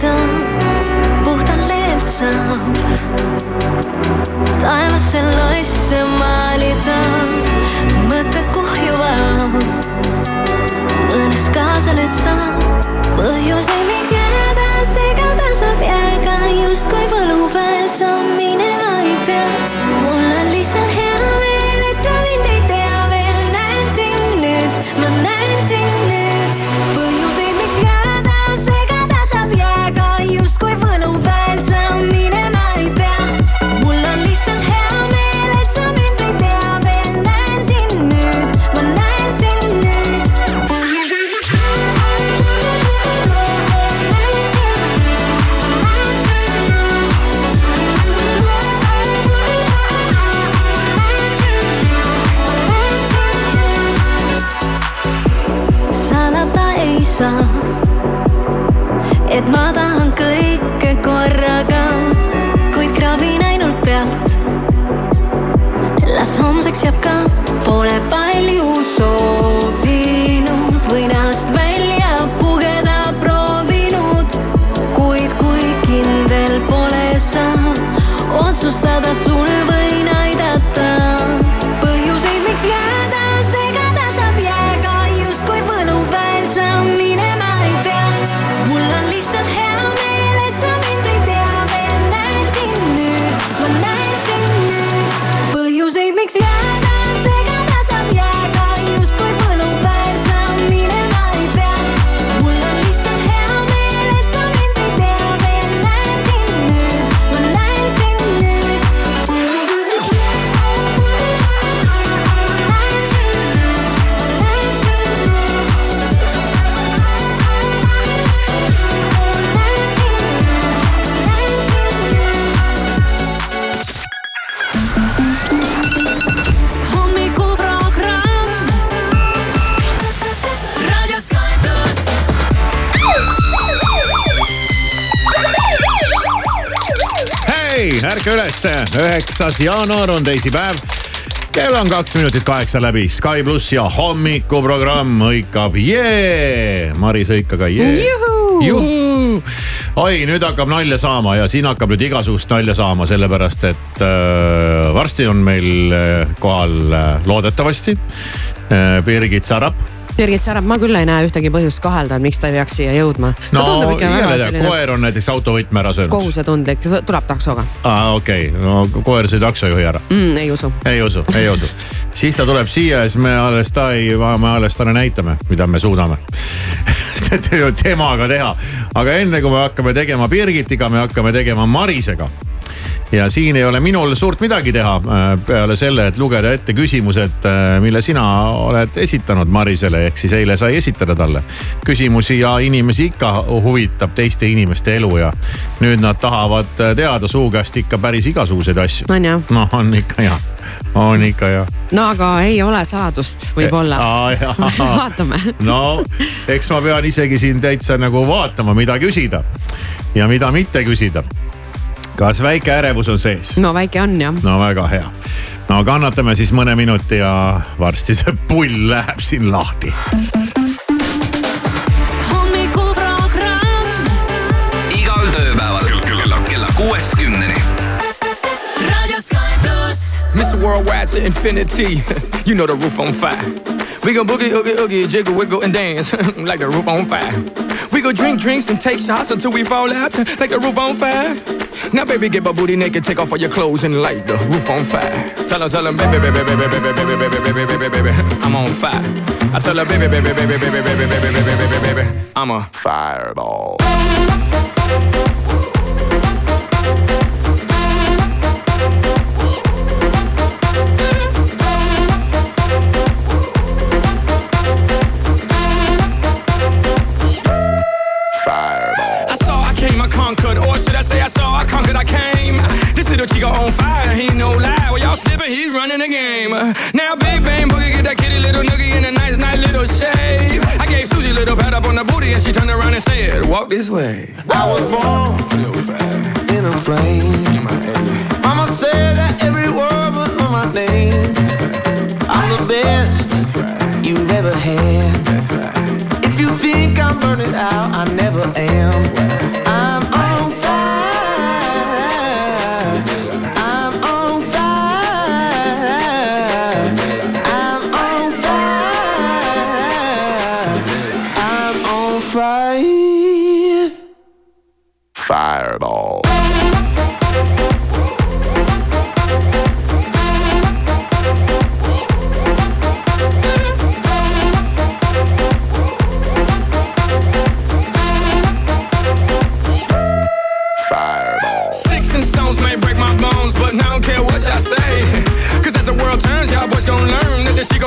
maalida, puhtalt leelt saab. taevasse loisse maalida, mõtted kuhjuvad. mõnes kaasaled saab põhjuseid, miks jääb ka, pole palju soovinud ärka ülesse, üheksas jaanuar on teisipäev. kell on kaks minutit kaheksa läbi, Sky pluss ja hommikuprogramm hõikab jee, Maris hõika ka jee. juhuu, oi nüüd hakkab nalja saama ja siin hakkab nüüd igasugust nalja saama, sellepärast et äh, varsti on meil äh, kohal äh, loodetavasti äh, Birgit Sarap Birgit Sarap, ma küll ei näe ühtegi põhjust kahelda, et miks ta ei peaks siia jõudma. no jälle selline koer on näiteks autovõtme ära söönud. kohusetundlik, tuleb taksoga aa okei okay., no koer sõi taksojuhi ära. mm,, ei usu. ei usu, ei usu. siis ta tuleb siia ja siis me alles ta ei, me alles talle näitame, mida me suudame temaga teha, aga enne kui me hakkame tegema Birgitiga, me hakkame tegema Marisega ja siin ei ole minul suurt midagi teha äh, peale selle, et lugeda ette küsimused, mille sina oled esitanud Marisele, ehk siis eile sai esitada talle küsimusi ja inimesi ikka huvitab teiste inimeste elu ja nüüd nad tahavad teada su käest ikka päris igasuguseid asju. on jah, noh, on ikka ja, on ikka ja. no aga ei ole saladust, võib-olla. vaatame. no eks ma pean isegi siin täitsa nagu vaatama, mida küsida ja mida mitte küsida. Kas väike ärevus on sees? no väike on jah. no väga hea. no kannatame siis mõne minuti ja varsti see pull läheb siin lahti. Mr. Worldwide to infinity. you know the roof on fire. We go boogie, oogie, oogie, jiggle, wiggle, and dance like the roof on fire. We go drink drinks and take shots until we fall out like the roof on fire. Now, baby, get my booty naked, take off all your clothes and light the roof on fire. Tell her, tell her, baby, baby, baby, baby, baby, baby, baby, baby, baby, baby, I'm on fire. I tell her, baby, baby, baby, baby, baby, baby, baby, baby, baby, baby, I'm a fireball. Little chico on fire, he no lie. Well, y'all slipping, he's running the game. Now, big bang boogie, get that kitty little noogie in a nice, nice little shave. I gave Susie a little pat up on the booty, and she turned around and said, Walk this way. I was born in a plane. Mama said that every word was on my name. I'm the best right. you've ever had. Right. If you think I'm burning out, I never am.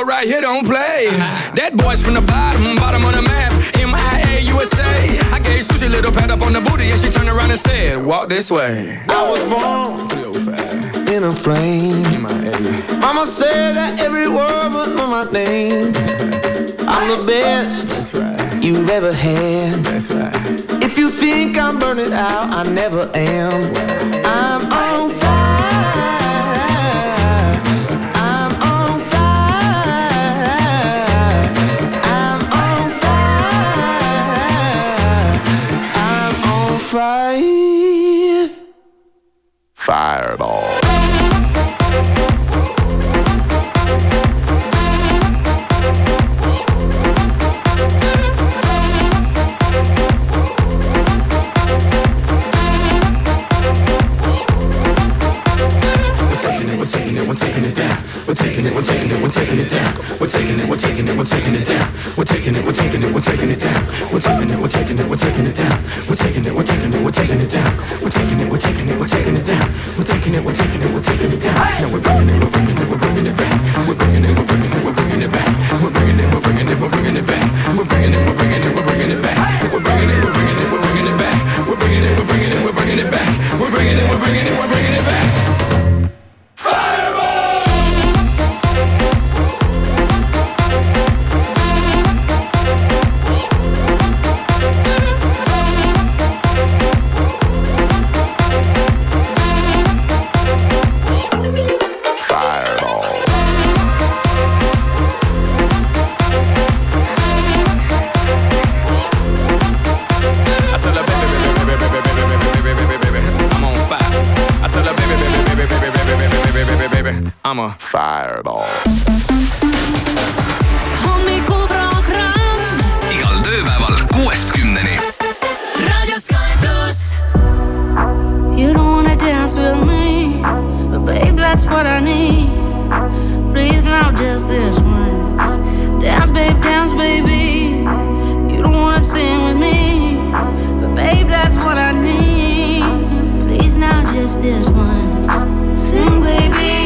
Right here don't play. That boy's from the bottom, bottom on the map. MIA USA. I gave Susie a little pat up on the booty, and she turned around and said, Walk this way. I was born in a flame. Mama said that every word know my name. I'm the best you've ever had. If you think I'm burning out, I never am. I'm on fire. Fireball. We're taking it, we're taking it, we're taking it down. We're taking it, we're taking it, we're taking it down. We're taking it, we're taking it, we're taking it down. We're taking it, we're taking it, we're taking it down. We're taking it, we're taking it, we're taking it down. We're taking it, we're taking it, we're taking it down. We're taking it, we're taking it, we're taking it down. Now we're bringing it, we're bringing it. Baby, I'm a Fireball. hommikuprogramm igal tööpäeval kuuest kümneni. Raadio Sky pluss. You don't wanna dance with me, but babe, that's what I need. Please, now just this once. Dance, babe, dance, baby. You don't wanna sing with me, but babe, that's what I need. Please, now just this once. Sing, baby.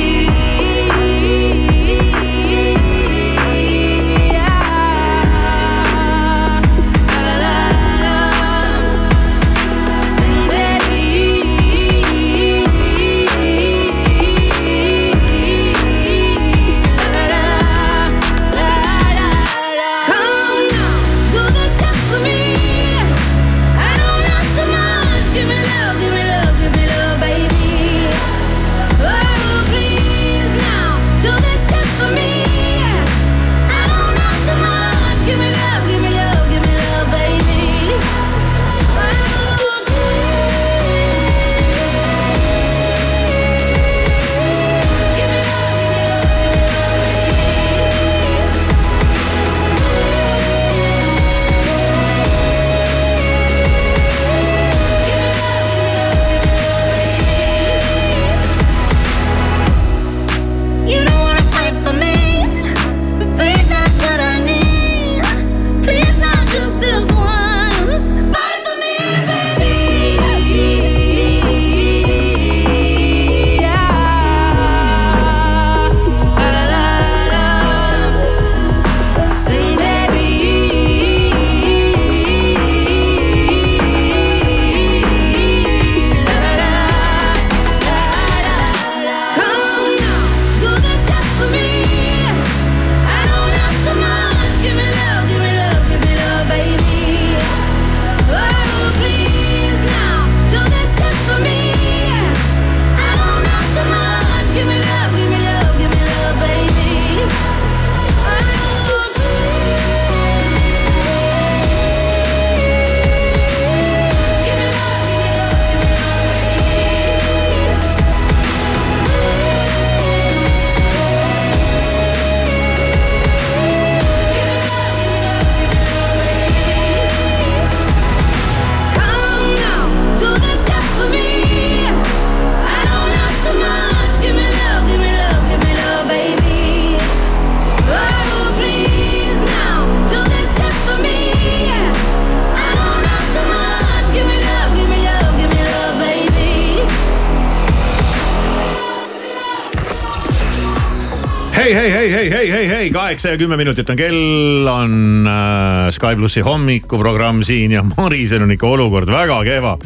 Hei, hei, kaheksa ja kümme minutit on kell, on äh, Sky plussi hommikuprogramm siin ja Marisel on ikka olukord väga kehva.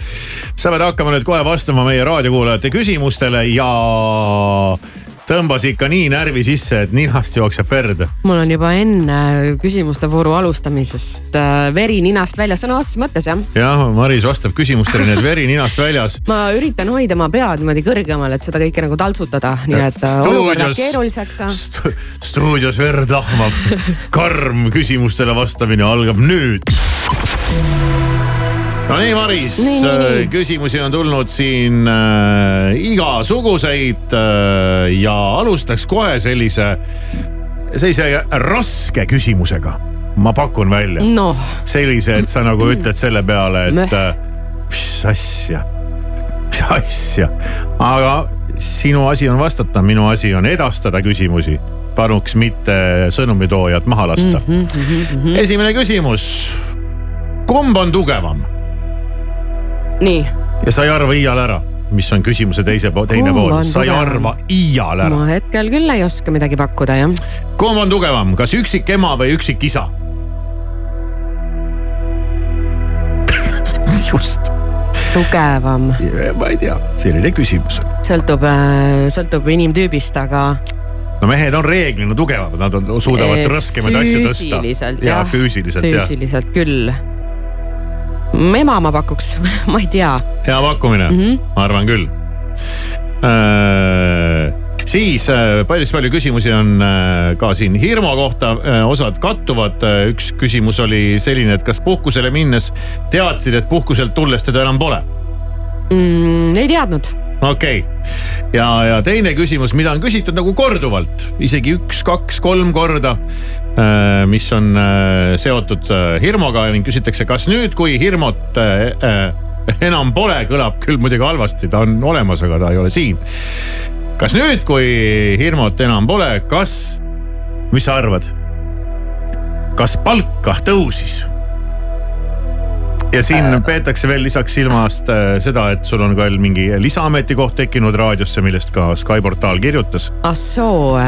sa pead hakkama nüüd kohe vastama meie raadiokuulajate küsimustele ja tõmbas ikka nii närvi sisse, et ninast jookseb verd. mul on juba enne küsimuste vooru alustamisest äh, veri ninast väljas, sõna otseses mõttes jah. jah, Maris vastab küsimustele, nii et veri ninast väljas. ma üritan hoida oma pead niimoodi kõrgemal, et seda kõike nagu taltsutada, nii et äh, olukord läheb keeruliseks st. stuudios verd lahmab, karm küsimustele vastamine algab nüüd no nii, Maris, äh, küsimusi on tulnud siin äh, igasuguseid äh, ja alustaks kohe sellise, sellise raske küsimusega. ma pakun välja no.. sellise, et sa nagu ütled selle peale, et äh, mis asja, mis asja, aga sinu asi on vastata, minu asi on edastada küsimusi paluks mitte sõnumitoojat maha lasta mm. -hmm, mm -hmm. esimene küsimus. kumb on tugevam? Nii. ja sa ei arva iial ära, mis on küsimuse teise teine pool, sa ei arva iial ära. ma hetkel küll ei oska midagi pakkuda jah. kumb on tugevam, kas üksik ema või üksik isa? just. tugevam. ma ei tea, selline küsimus. sõltub, äh, sõltub inimtüübist, aga no mehed on reeglina tugevamad, nad on, suudavad raskemaid asju tõsta. füüsiliselt jah. füüsiliselt jah. füüsiliselt küll ema ma pakuks ma ei tea. hea pakkumine mm, -hmm. ma arvan küll äh, siis äh, päris palju küsimusi on äh, ka siin Hirmu kohta, äh, osad kattuvad. üks küsimus oli selline, et kas puhkusele minnes teadsid, et puhkuselt tulles teda enam pole mm,? ei teadnud okei okay., ja, ja teine küsimus, mida on küsitud nagu korduvalt, isegi üks, kaks, kolm korda. Äh, mis on äh, seotud äh, Hirmuga ning küsitakse, kas nüüd, kui Hirmut enam pole, kõlab küll muidugi halvasti, ta on olemas, aga ta ei ole siin. kas nüüd, kui Hirmut enam pole, kas, mis sa arvad? kas palka tõusis? ja siin peetakse veel lisaks silmast seda, et sul on ka veel mingi lisaametikoht tekkinud raadiosse, millest ka Sky portaal kirjutas. ah soo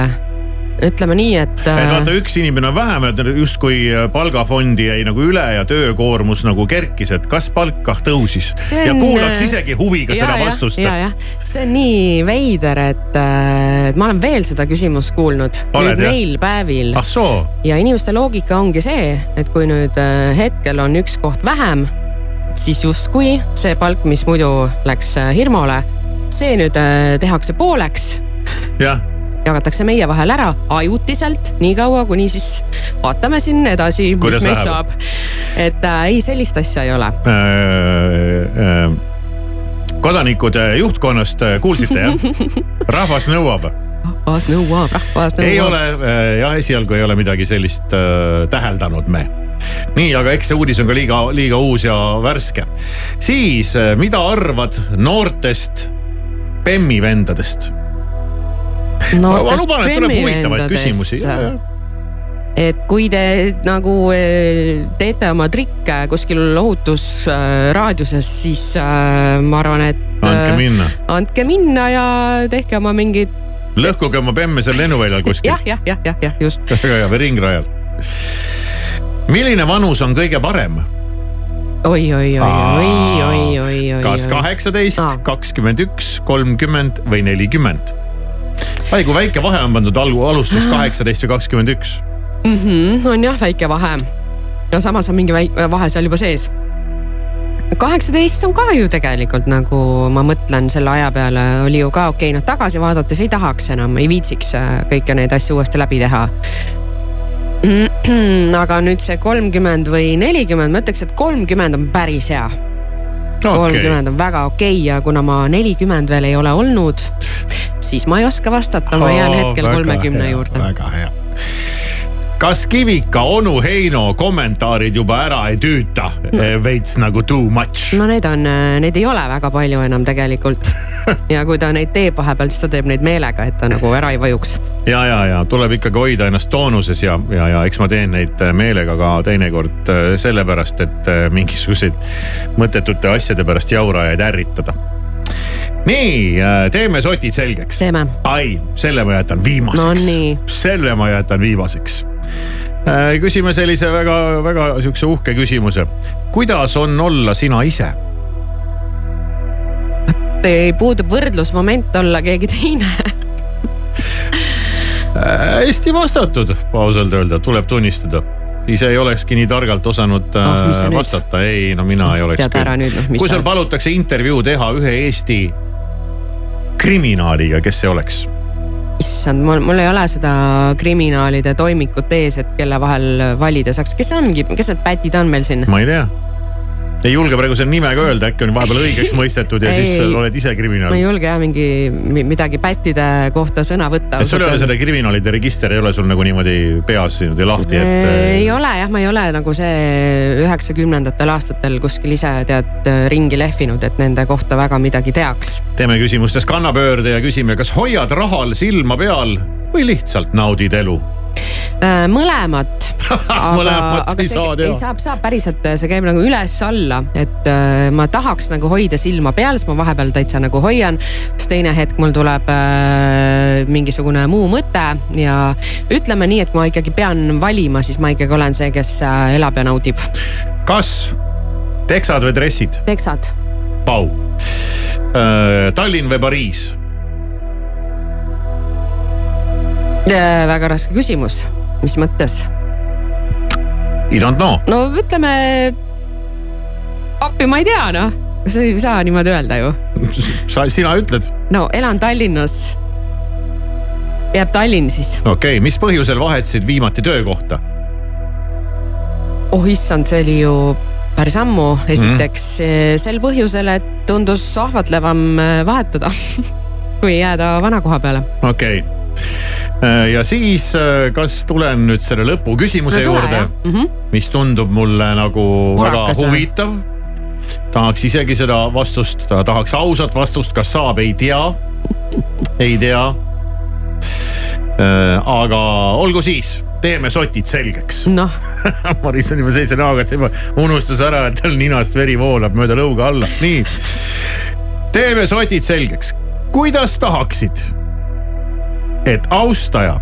ütleme nii, et. et äh, vaata, üks inimene on vähem, et justkui palgafondi jäi nagu üle ja töökoormus nagu kerkis, et kas palk tõusis. On... ja kuulaks isegi huviga ja, seda vastust. ja, jah, see on nii veider, et, et ma olen veel seda küsimust kuulnud. nüüd neil päevil. ah soo. ja inimeste loogika ongi see, et kui nüüd hetkel on üks koht vähem, siis justkui see palk, mis muidu läks Hirmule, see nüüd tehakse pooleks. jah jagatakse meie vahel ära ajutiselt, niikaua kuni siis vaatame siin edasi, mis meist saab. et äh, ei, sellist asja ei ole äh,. Äh, kodanikud äh, juhtkonnast äh, kuulsite jah? rahvas nõuab rahvas nõuab, rahvas nõuab. ei ole jah, esialgu ei ole midagi sellist äh, täheldanud me nii, aga eks see uudis on ka liiga, liiga uus ja värske. siis, mida arvad noortest Bemmi vendadest? Ma, ma luban, et tuleb huvitavaid küsimusi et kui te nagu eh, teete oma trikke kuskil ohutusraadiuses, siis äh, ma arvan, et. andke minna. andke minna ja tehke oma mingid. lõhkuge oma bemme seal lennuväljal kuskil. jah, jah, jah, jah, jah, just. väga hea, või ringrajal. milline vanus on kõige parem? oi, oi, oi, oi, oi, oi, oi. kas kaheksateist, kakskümmend üks, kolmkümmend või nelikümmend? Ai, kui väike vahe on pandud algu, alustuseks kaheksateist või kakskümmend üks. Mhm, on jah väike vahe. ja samas on mingi väike vahe seal juba sees. kaheksateist on ka ju tegelikult nagu ma mõtlen selle aja peale oli ju ka okei okay,, noh tagasi vaadates ei tahaks enam, ei viitsiks äh, kõiki neid asju uuesti läbi teha aga nüüd see kolmkümmend või nelikümmend, ma ütleks, et kolmkümmend on päris hea kolmkümmend okay. on väga okei okay ja kuna ma nelikümmend veel ei ole olnud, siis ma ei oska vastata, ma jään hetkel kolmekümne juurde. väga hea kas Kivika, onu Heino kommentaarid juba ära ei tüüta no. Eh, veits nagu too much? no need on, eh, neid ei ole väga palju enam tegelikult. ja kui ta neid teeb vahepeal, siis ta teeb neid meelega, et ta nagu ära ei vajuks. ja, ja, ja tuleb ikkagi hoida ennast toonuses ja, ja, ja eks ma teen neid eh, meelega ka teinekord sellepärast, et mingisuguseid mõttetute asjade pärast jaurajaid ärritada nii, teeme sotid selgeks. teeme. ai, selle ma jätan viimaseks No selle ma jätan viimaseks. küsime sellise väga-väga sihukese uhke küsimuse. kuidas on olla sina ise? puudub võrdlusmoment olla keegi teine. hästi vastatud, ausalt öelda, tuleb tunnistada. ise ei olekski nii targalt osanud äh, nüüd? vastata, ei no mina ei oleks nüüd noh, kui sul. palutakse intervjuu teha ühe Eesti kriminaaliga, kes see oleks? issand, mul, mul ei ole seda kriminaalide toimikut ees, et kelle vahel valida saaks, kes ongi, kes need pätid on meil siin? ma ei tea. Ei julge praegu selle nimega öelda, äkki on vahepeal õigeks mõistetud ja siis Ei. oled ise ma ei kriminaal. julge jah mingi mi- midagi pättide kohta sõna võtta. et sul ei ole seda kriminaalide register ei ole sul nagu niimoodi peas niimoodi lahti, et. ei ole jah, ma ei ole nagu see üheksakümnendatel aastatel kuskil ise tead ringi lehvinud, et nende kohta väga midagi teaks. teeme küsimustes kannapöörde ja küsime, kas hoiad rahal silma peal või lihtsalt naudid elu? mõlemat. Mõlemat ei saa teha. ei saab, saab päriselt, see käib nagu üles-alla, et äh, ma tahaks nagu hoida silma peal, siis ma vahepeal täitsa nagu hoian. siis teine hetk mul tuleb äh, mingisugune muu mõte ja ütleme nii, et ma ikkagi pean valima, siis ma ikkagi olen see, kes äh, elab ja naudib. kas teksad või dressid? teksad, Pau. Tallinn või Pariis? Väga raske küsimus, mis mõttes? I don't know. no ütleme, appi ma ei tea noh, sa ei saa niimoodi öelda ju sa, sina ütled, no elan Tallinnas. jääb Tallinn siis. okei okay., mis põhjusel vahetasid viimati töökohta? oh issand, see oli ju päris ammu, esiteks mm. sel põhjusel, et tundus ahvatlevam äh, vahetada kui jääda vana koha peale. okei okay.. Ja siis, kas tulen nüüd selle lõpuküsimuse No tule, juurde jah. Mhm. mis tundub mulle nagu Murakas, väga huvitav. tahaks isegi seda vastust, tahaks ausat vastust, kas saab, ei tea. ei tea. aga olgu siis, teeme sotid selgeks. noh, Maris on juba sellise näoga, et ta juba unustas ära, et tal ninast veri voolab mööda lõuga alla, nii. teeme sotid selgeks, kuidas tahaksid, et austaja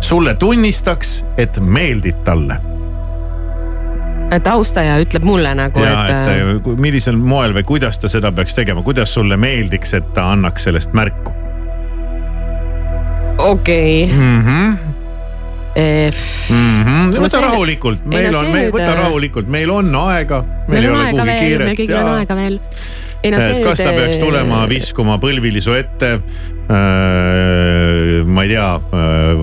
sulle tunnistaks, et meeldid talle? et austaja ütleb mulle nagu, ja et, et äh, ku- millisel moel või kuidas ta seda peaks tegema, kuidas sulle meeldiks, et ta annaks sellest märku okei okay. mm? -hmm. Mm -hmm. No võta see- rahulikult, ei meil no on meil, nüüd, võta äh, rahulikult, meil on aega. meil on aega veel, meil kõigil on aega veel. ei no et kas ta peaks tulema viskuma põlvilisu ette äh,. Ma ei tea äh,,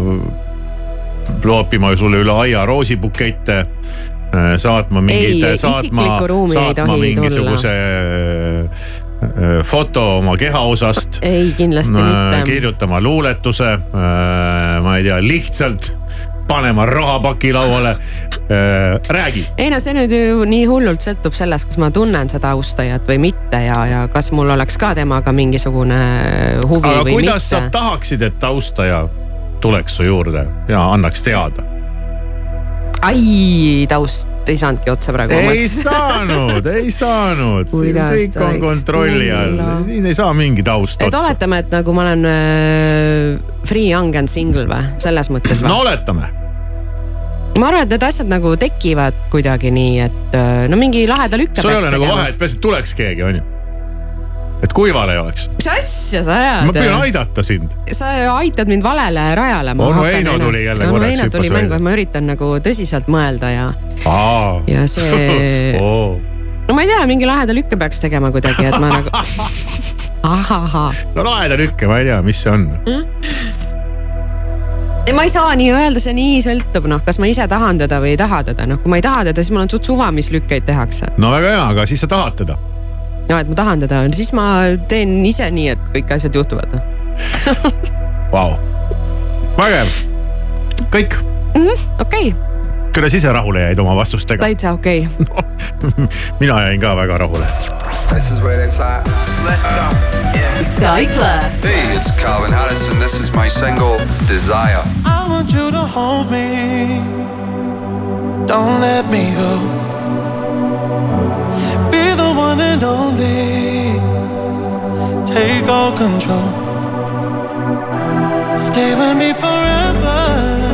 loopima sulle üle aia roosibukette äh,, saatma mingeid Ei,, saatma saatma mingisuguse äh, äh, foto oma kehaosast. ei kindlasti mitte. kirjutama luuletuse äh,, ma ei tea, lihtsalt panema rahapaki lauale äh,. Räägi ei no see nüüd ju nii hullult sõltub sellest, kas ma tunnen seda austajat või mitte ja, ja kas mul oleks ka temaga mingisugune huvi aga või kuidas sa mitte. tahaksid, et austaja tuleks su juurde ja annaks teada? ai, taust ei saanudki otsa praegu. ei saanud, ei saanud, kõik on kontrolli all siin ei saa mingi taust et otsa. oletame, et nagu ma olen äh, free young and single või, selles mõttes või no? oletame, ma arvan, et need asjad nagu tekivad kuidagi nii, et äh, no mingi laheda lükke sul ei ole nagu vahet, peaasi, et tuleks keegi, onju. et kuival ei oleks, mis asja sa ma ajad püüan? aidata sind. sa aitad mind valele rajale. Onu Heino tuli jälle onu korraks, Heino hüppas tuli mängu, et ma üritan nagu tõsiselt mõelda ja, ja see oo no ma ei tea, mingi laheda lükke peaks tegema kuidagi, et ma nagu. ahahah, no laheda lükke, ma ei tea, mis see on. ei ma ei saa nii öelda, see nii sõltub, noh, kas ma ise tahan teda või ei taha teda, noh, kui ma ei taha teda, siis mul on suht suva, mis lükkeid tehakse. no väga hea, aga siis sa tahad teda. no et ma tahan teda, siis ma teen ise nii, et kõik asjad juhtuvad, noh. Vau, vägev, kõik, okei okay,, kuidas ise rahule jäid oma vastustega? täitsa okei okay. mina jäin ka väga rahule. This is where it's at. Let's go. Yeah. Sky Plus. Hey, it's Calvin Harris, and this is my single Desire. I want you to hold me. Don't let me go. Be the one and only. Take all control. Stay with me forever,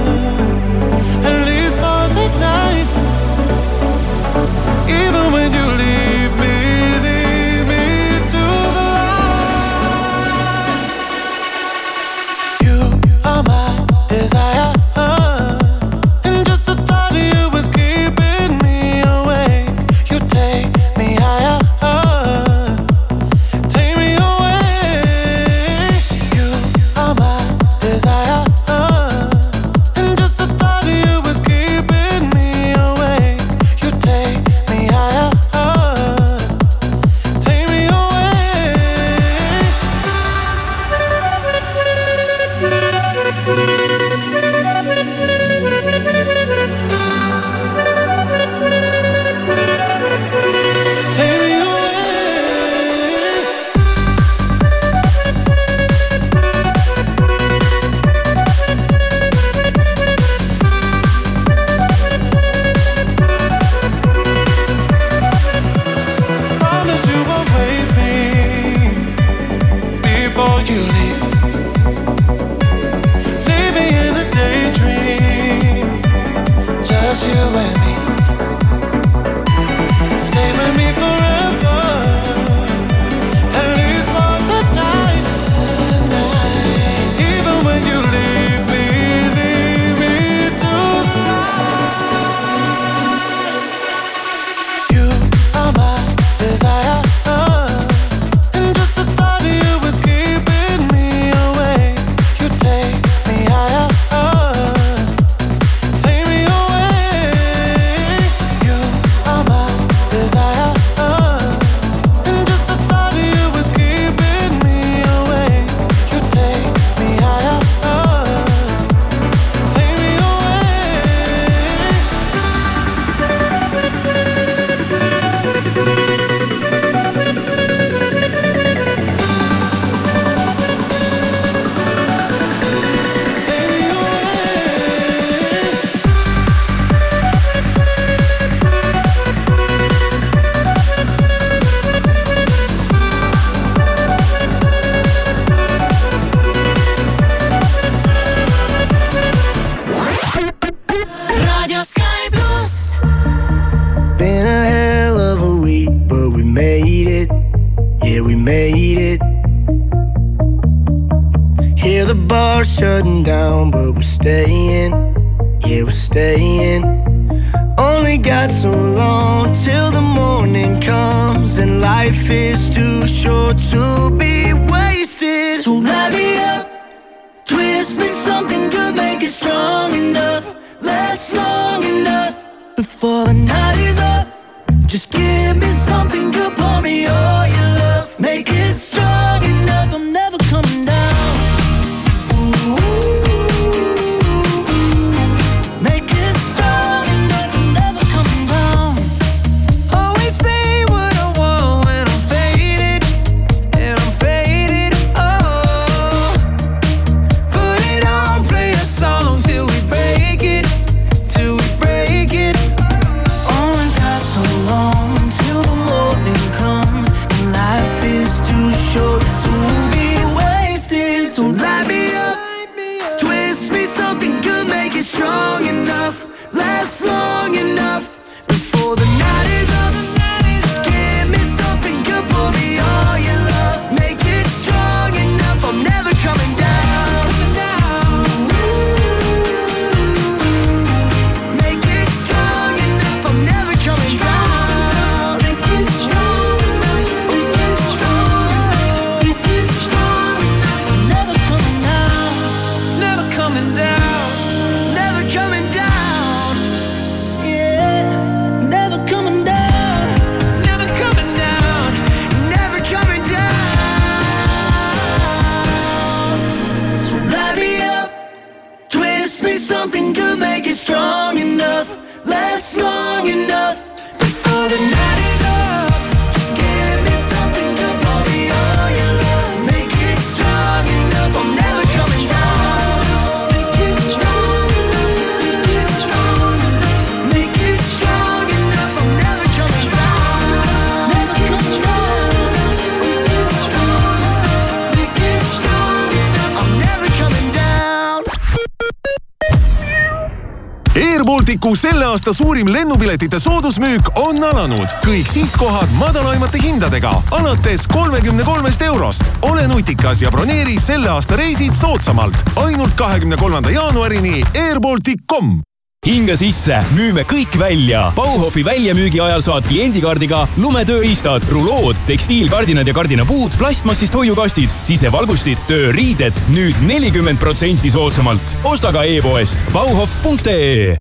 aasta suurim lennupiletite soodusmüük on alanud. kõik sihtkohad madalaimate hindadega, alates kolmekümne kolmest eurost. ole nutikas ja broneeri selle aasta reisid soodsamalt. ainult kahekümne kolmanda jaanuarini airbaltic.com hinga sisse, müüme kõik välja. Bauhofi väljamüügi ajal saad kliendikaardiga lumetööriistad, rulood, tekstiilkardinad ja kardinapuud, plastmassist hoiukastid, sisevalgustid, tööriided nüüd nelikümmend protsenti soodsamalt. osta ka e-poest bauhof.ee.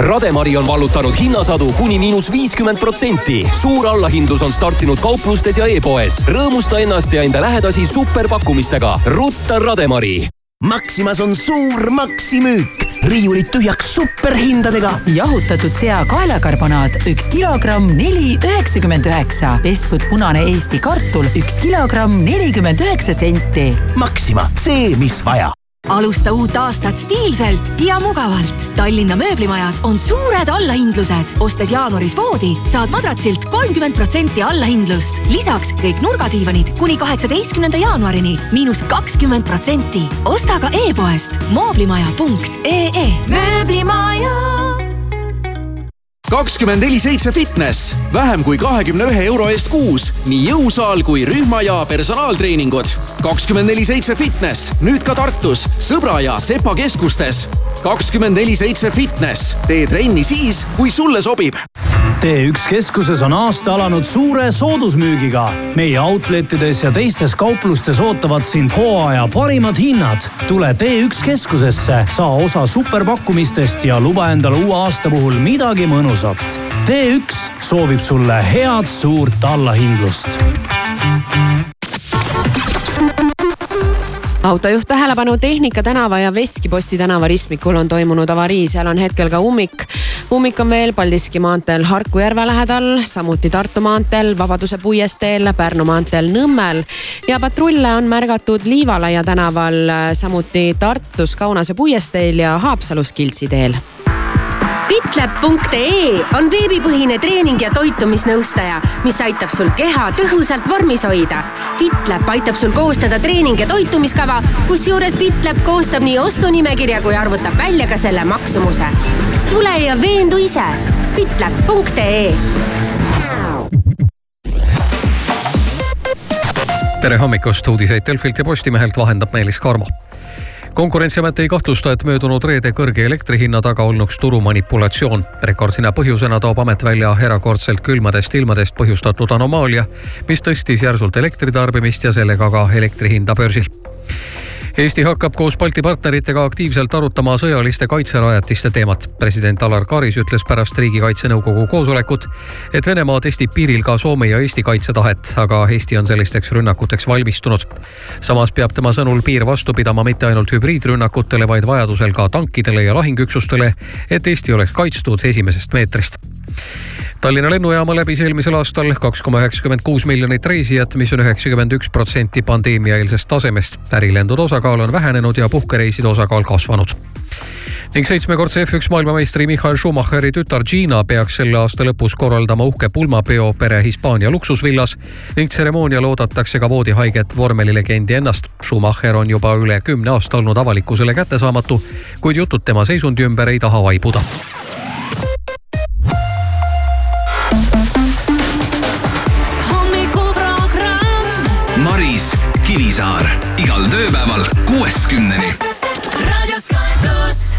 Rademari on vallutanud hinnasadu kuni miinus viiskümmend protsenti. suur allahindlus on startinud kauplustes ja e-poes. rõõmusta ennast ja enda lähedasi superpakkumistega. rutta Rademari. Maximas on suur maksimüük, riiulid tühjaks superhindadega. jahutatud sea kaelakarbonaat üks kilogramm neli üheksakümmend üheksa, pestud punane Eesti kartul üks kilogramm nelikümmend üheksa senti. Maxima, see, mis vaja alusta uut aastat stiilselt ja mugavalt. Tallinna mööblimajas on suured allahindlused. ostes jaanuaris voodi, saad madratsilt kolmkümmend protsenti allahindlust. lisaks kõik nurgadiivanid kuni kaheksateistkümnenda jaanuarini miinus kakskümmend protsenti. osta ka e-poest mooblimaja.ee. mööblimaja kakskümmend neli seitse fitness, vähem kui kahekümne ühe euro eest kuus, nii jõusaal kui rühma ja personaaltreeningud. kakskümmend neli seitse fitness, nüüd ka Tartus, Sõbra ja Sepa keskustes. kakskümmend neli seitse fitness, tee trenni siis, kui sulle sobib T1 keskuses on aasta alanud suure soodusmüügiga. meie outletides ja teistes kauplustes ootavad sind hooaja parimad hinnad. tule T1 keskusesse, saa osa superpakkumistest ja luba endale uue aasta puhul midagi mõnusat. T1 soovib sulle head suurt allahindlust autojuht tähelepanu Tehnika tänava ja Veskiposti tänava ristmikul on toimunud avarii, seal on hetkel ka ummik. ummik on veel Paldiski maanteel Harku järve lähedal, samuti Tartu maanteel Vabaduse puiesteel, Pärnu maanteel Nõmmel. Ja patrulle on märgatud Liivalaia tänaval, samuti Tartus Kaunase puiesteel ja Haapsalus Kiltsi teel Fitlab.ee on veebipõhine treening ja toitumisnõustaja, mis aitab sul keha tõhusalt vormis hoida. Fitlab aitab sul koostada treening ja toitumiskava, kusjuures Fitlab koostab nii ostunimekirja kui arvutab välja ka selle maksumuse. tule ja veendu ise. Fitlab.ee tere hommikust, uudiseid Delfilt ja Postimehelt vahendab Meelis Karmo konkurentsiamet ei kahtlusta, et möödunud reede kõrge elektrihinna taga olnuks turumanipulatsioon. rekordhinna põhjusena toob amet välja erakordselt külmadest ilmadest põhjustatud anomaalia, mis tõstis järsult elektritarbimist ja sellega ka elektri hinda börsil Eesti hakkab koos Balti partneritega aktiivselt arutama sõjaliste kaitserajatiste teemat. president Alar Karis ütles pärast Riigikaitse Nõukogu koosolekut, et Venemaa testib piiril ka Soome ja Eesti kaitsetahet, aga Eesti on sellisteks rünnakuteks valmistunud. samas peab tema sõnul piir vastu pidama mitte ainult hübriidrünnakutele, vaid vajadusel ka tankidele ja lahingüksustele, et Eesti oleks kaitstud esimesest meetrist Tallinna lennujaama läbis eelmisel aastal kaks koma üheksakümmend kuus miljonit reisijat, mis on üheksakümmend üks protsenti pandeemiaeelsest tasemest. ärilendude osakaal on vähenenud ja puhkereiside osakaal kasvanud ning seitsmekordse F1 maailmameistri Michael Schumacheri tütar Gina peaks selle aasta lõpus korraldama uhke pulmapeo pere Hispaania luksusvillas ning tseremoonial oodatakse ka voodihaiget vormelilegendi ennast. Schumacher on juba üle kümne aasta olnud avalikkusele kättesaamatu, kuid jutud tema seisundi ümber ei taha vaibuda Kivisaar igal tööpäeval kuuest kümneni.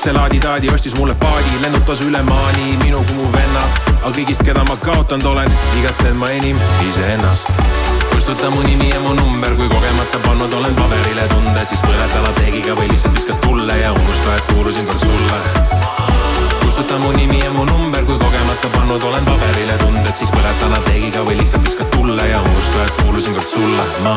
see laadi-taadi ostis mulle paadi, lennutas üle maani minu kui mu vennad. aga kõigist, keda ma kaotanud olen, igatsen ma enim iseennast. kustuta mu nimi ja mu number, kui kogemata pannud olen paberile tunde, siis põleta lateegiga või lihtsalt viskad tulle ja unusta, et kuulusin kord sulle. kustuta mu nimi ja mu number, kui kogemata pannud olen paberile tunded, siis põleta lateegiga või lihtsalt viskad tulle ja unusta, et kuulusin kord sulle, ma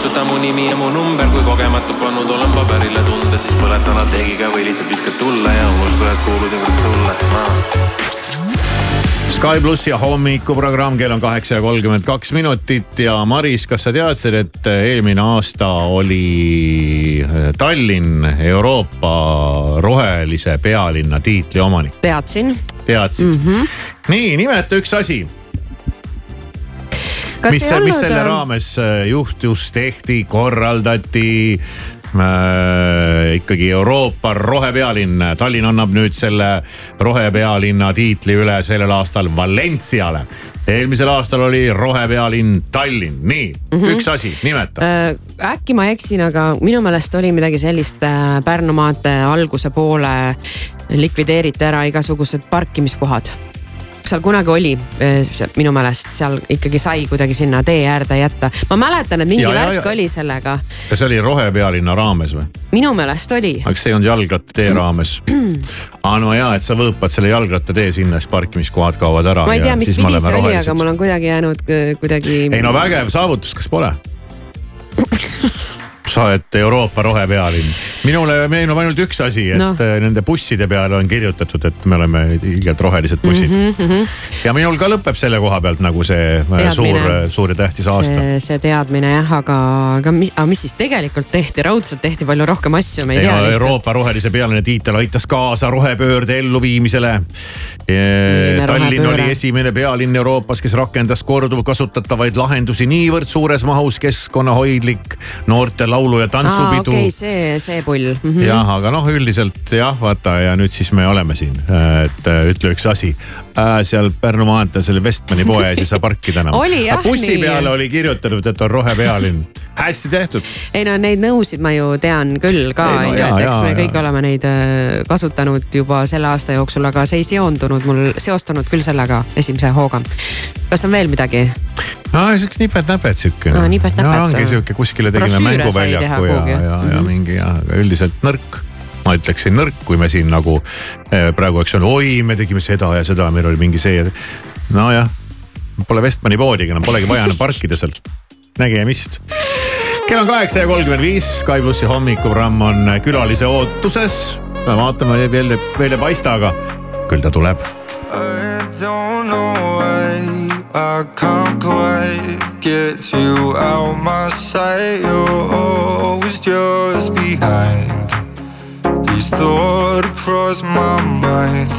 kustuta mu nimi ja mu number, kui kogemata pannud olen paberile tunde, siis põletan lateegiga või lihtsalt viskad tulle ja kuulusin kord sulle ma. Sky pluss ja hommikuprogramm, kell on kaheksa ja kolmkümmend kaks minutit ja Maris, kas sa teadsid, et eelmine aasta oli Tallinn Euroopa rohelise pealinna tiitli omanik? teadsin. teadsid mm? -hmm. nii, nimeta üks asi mis, mis olnud, selle ähm, raames äh, juhtus, tehti, korraldati äh, ikkagi Euroopa rohepealinn. Tallinn annab nüüd selle rohepealinna tiitli üle sellel aastal Valenciale. eelmisel aastal oli rohepealinn Tallinn, nii mm. -hmm. üks asi, nimeta Äh, äkki ma eksin, aga minu meelest oli midagi sellist äh, Pärnu maantee alguse poole likvideeriti ära igasugused parkimiskohad. Seal kunagi oli see- minu meelest seal ikkagi sai kuidagi sinna tee äärde jätta. ma mäletan, et mingi Ja, ja, värk ja. oli sellega, kas see oli rohepealinna raames või? minu meelest oli. aga kas see ei olnud jalgrattatee raames? aa no jaa, et sa võõpad selle jalgrattatee sinna, siis parkimiskohad kaovad ära. ma ei tea, mis pidi see oli, aga mul on kuidagi jäänud äh, kuidagi. ei no vägev saavutus, kas pole? sa oled Euroopa rohepealinn. minule meenub ainult üks asi, et no. nende busside peale on kirjutatud, et me oleme ilgelt rohelised bussid mm. Mm -hmm. ja minul ka lõpeb selle koha pealt nagu see äh, suur, suur ja tähtis aasta. see, teadmine jah, aga, aga mis, aga mis siis tegelikult tehti, raudselt tehti palju rohkem asju, me ei ei tea no. Euroopa rohelise pealinna tiitel aitas kaasa rohepöörde elluviimisele. Tallinn rohepööre? oli esimene pealinn Euroopas, kes rakendas korduvkasutatavaid lahendusi niivõrd suures mahus, keskkonnahoidlik noorte laulu ja tantsupidu okei okay,, see, see pull mm. -hmm. jah, aga noh, üldiselt jah, vaata ja nüüd siis me oleme siin, et äh, ütle üks asi äh,. seal Pärnu maanteel selle Westmani poe ees ei saa parkida enam. Bussi nii. peale oli kirjutatud, et on rohepealinn. hästi tehtud. ei no neid nõusid ma ju tean küll ka on ju, et eks me kõik oleme neid äh, kasutanud juba selle aasta jooksul, aga see ei seondunud mul, seostunud küll sellega esimese hooga. kas on veel midagi? No siuke nipet-näpet siuke. Aa, nipet-näpet. ongi siuke, kuskile tegime mänguväljaku ja, ja, ja Mhm. mingi ja aga üldiselt nõrk ma ütleksin nõrk, kui me siin nagu eh, praegu, eks ole, oi, me tegime seda ja seda, meil oli mingi see ja see. nojah, pole Westmani poodigi enam, polegi vaja enam parkida seal. nägemist. kell on kaheksa ja kolmkümmend viis, Sky plussi hommikuprogramm on külalise ootuses. me vaatame, veel, veel ei paista, aga küll ta tuleb. I don't know why I can't quite get you out my sight. You're always just behind. These thoughts cross my mind.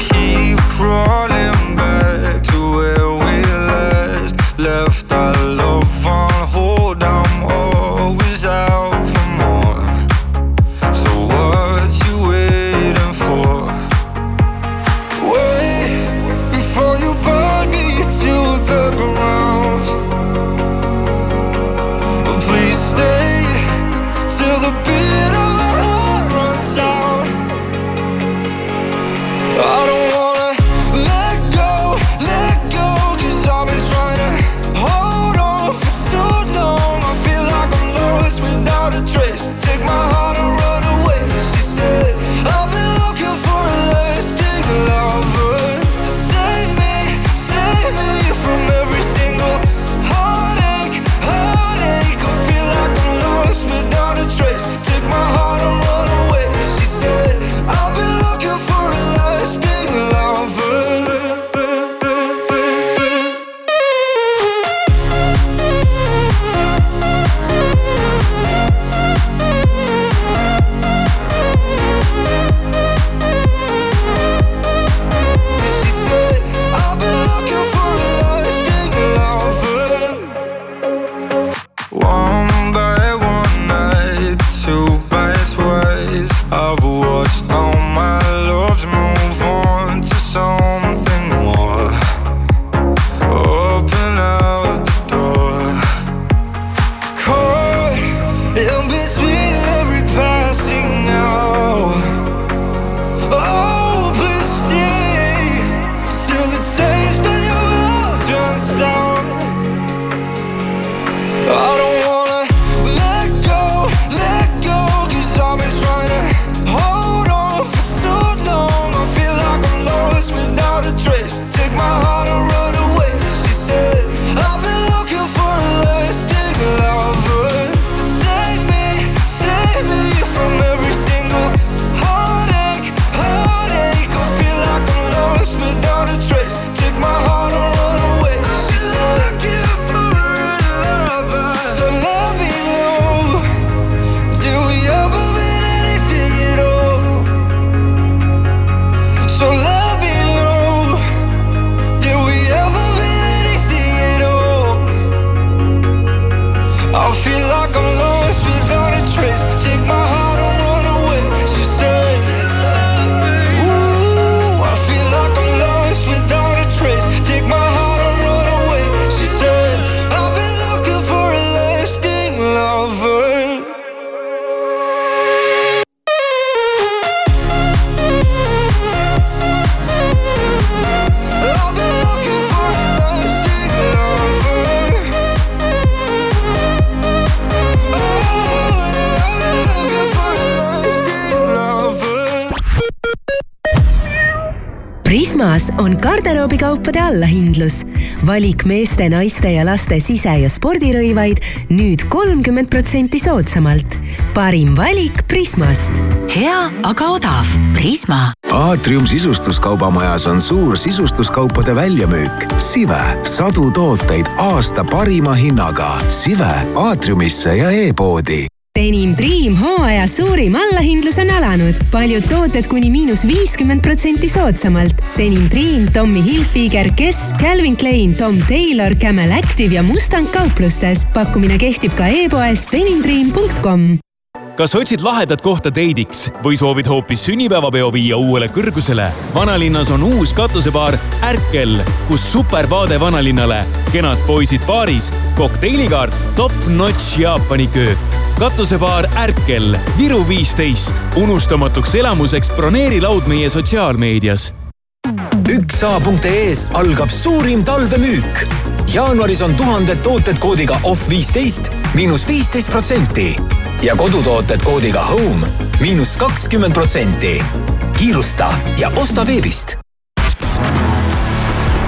Keep crawling back to where we last left alone. on garderoobikaupade allahindlus. valik meeste, naiste ja laste sise- ja spordirõivaid nüüd kolmkümmend protsenti soodsamalt. parim valik Prismast. hea, aga odav. Prisma. Aatrium sisustuskaubamajas on suur sisustuskaupade väljamüük. Sive, sadu tooteid aasta parima hinnaga. Sive Aatriumisse ja e-poodi enim Dream hooaja suurim allahindlus on alanud. paljud tooted kuni miinus viiskümmend protsenti soodsamalt. Denim Dream, Tommy Hilfiger, Guess, Calvin Klein, Tom Taylor, Camel Active ja Mustang kauplustes. pakkumine kehtib ka e-poes denimdream.com kas otsid lahedat kohta deidiks või soovid hoopis sünnipäevapeo viia uuele kõrgusele? vanalinnas on uus katusebaar Ärkel, kus supervaade vanalinnale, kenad poisid baaris, kokteilikaart, top-notch Jaapani köök katusepaar Ärkel, Viru viisteist. unustamatuks elamuseks broneeri laud meie sotsiaalmeedias. üks A.ee-s algab suurim talvemüük. jaanuaris on tuhanded tooted koodiga off viisteist miinus viisteist protsenti ja kodutooted koodiga home miinus kakskümmend protsenti. kiirusta ja osta veebist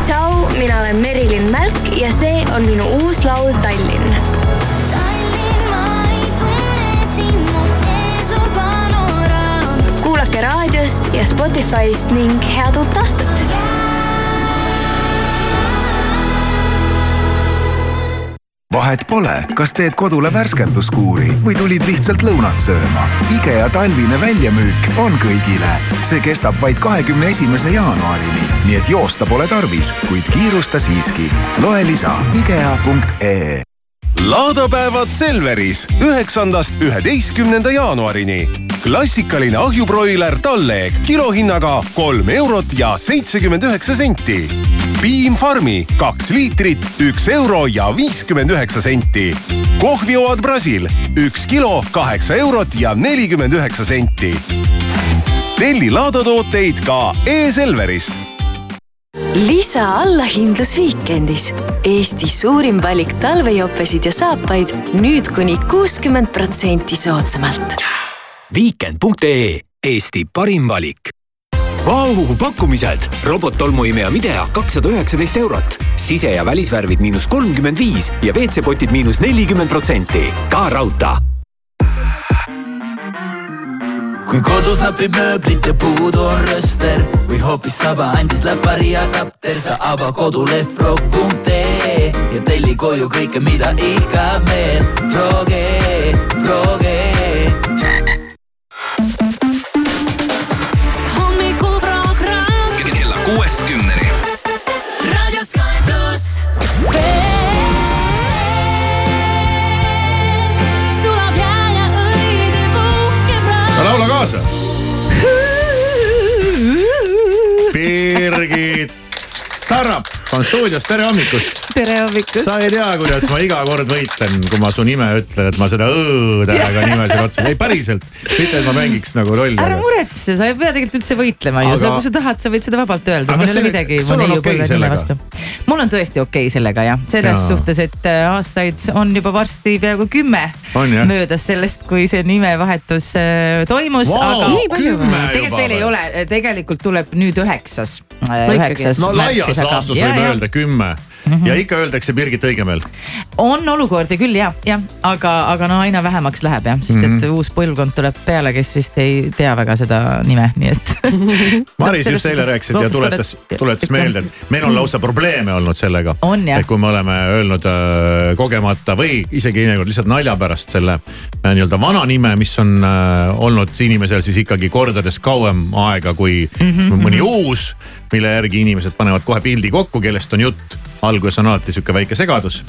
tšau, mina olen Merilin Mälk ja see on minu uus laul Tallinn kuulake raadiost ja Spotify'st ning head uut aastat. vahet pole, kas teed kodule värskenduskuuri või tulid lihtsalt lõunat sööma. IKEA talvine väljamüük on kõigile. see kestab vaid kahekümne esimese jaanuarini, nii et joosta pole tarvis, kuid kiirusta siiski. loe lisa IKEA.ee laadapäevad Selveris üheksandast üheteistkümnenda jaanuarini. klassikaline ahjubroiler talleeg kilohinnaga kolm eurot ja seitsekümmend üheksa senti. Piim Farmi kaks liitrit, üks euro ja viiskümmend üheksa senti. kohvioad Brasil üks kilo, kaheksa eurot ja nelikümmend üheksa senti. telli laadatooteid ka e-Selverist lisa allahindlus Viikendis. Eesti suurim valik talvejopesid ja saapaid nüüd kuni kuuskümmend protsenti soodsamalt. Viikend.ee Eesti parim valik. Vau, pakkumised! robottolmuimeja Midea kakssada üheksateist eurot. sise- ja välisvärvid miinus kolmkümmend viis ja WC-potid miinus nelikümmend protsenti. ka raudtee kui kodus napib mööblit ja puudu on rööster või hoopis saba andis läpari adapter, sa ava koduleht frog.ee ja telli koju kõike, mida ihkab meel. Froge, Froge. Kaasa. Birgit Sarap on stuudios, tere hommikust. tere hommikust. sa ei tea, kuidas ma iga kord võitlen, kui ma su nime ütlen, et ma seda õ-tähega nime sinna otsa, ei päriselt, mitte et ma mängiks nagu rolli. ära muretse, sa ei pea tegelikult üldse võitlema ju Aga- aga..., kui sa tahad, sa võid seda vabalt öelda, Aga mul ei ole midagi sul on okei nime sellega? vastu. mul on tõesti okei okay sellega jah, selles ja. suhtes, et äh, aastaid on juba varsti peaaegu kümme jah? möödas sellest, kui see nimevahetus äh, toimus Vau, aga tegelikult veel ei ole, tegelikult tuleb nüüd üheksas. no laias laastus võib öelda kümme ja ikka öeldakse Birgit Õigemeel. on olukordi küll jah, jah, aga, aga no aina vähemaks läheb jah, sest et Mhm. uus põlvkond tuleb peale, kes vist ei tea väga seda nime, nii et. Maris just eile rääkis ja tuletas, tuletas meelde, et meil on lausa probleeme olnud sellega. Et kui me oleme öelnud äh, kogemata või isegi teinekord lihtsalt nalja pärast selle äh, nii-öelda vana nime, mis on äh, olnud inimesel siis ikkagi kordades kauem aega kui mm Mhm, -hmm. mõni uus, mille järgi inimesed panevad kohe pildi kokku, kellest on jutt. alguses on alati sihuke väike segadus.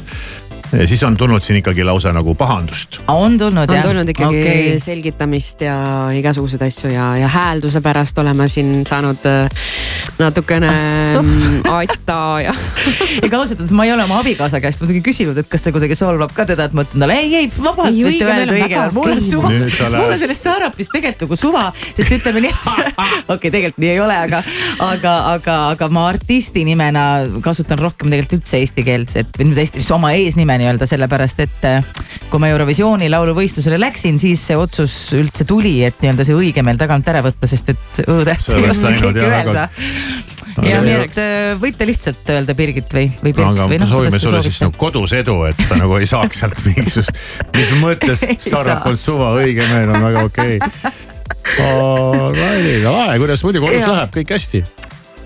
Siis on tulnud siin ikkagi lausa nagu pahandust. on tulnud on jah? tulnud ikkagi okay. selgitamist ja igasuguseid asju ja, ja häälduse pärast oleme siin saanud äh, natukene Assu. mm, aita ja. ega ausalt öeldes ma ei ole oma abikaasa käest muidugi küsinud, et kas see kuidagi solvab ka teda, et ma ütlen talle ei, ei vabalt Ei, võite öelda on õige väga, mul on suva. Mul on sellest Saarapist tegelikult nagu suva, sest ütleme nii, et okei tegelikult nii ei ole, aga, aga, aga, aga ma artisti nimena kasutan rohkem tegelikult üldse eesti keelt, et või nüüd eesti, oma eesnime nii-öelda sellepärast, et äh, kui ma Eurovisiooni lauluvõistlusele läksin, siis see otsus üldse tuli, et nii-öelda see õige meil tagant ära võtta, sest et See ei osanud keegi öelda ja nii et äh, võite lihtsalt öelda Birgit või, või aga või noh, soovime sulle siis nagu kodus edu, et sa nagu ei saaks sealt mingisugust, mis mõttes saa. suva, õige meel on väga okei okay.. Alrighty, lahe, kuidas muidu kodus Jaa. läheb, kõik hästi?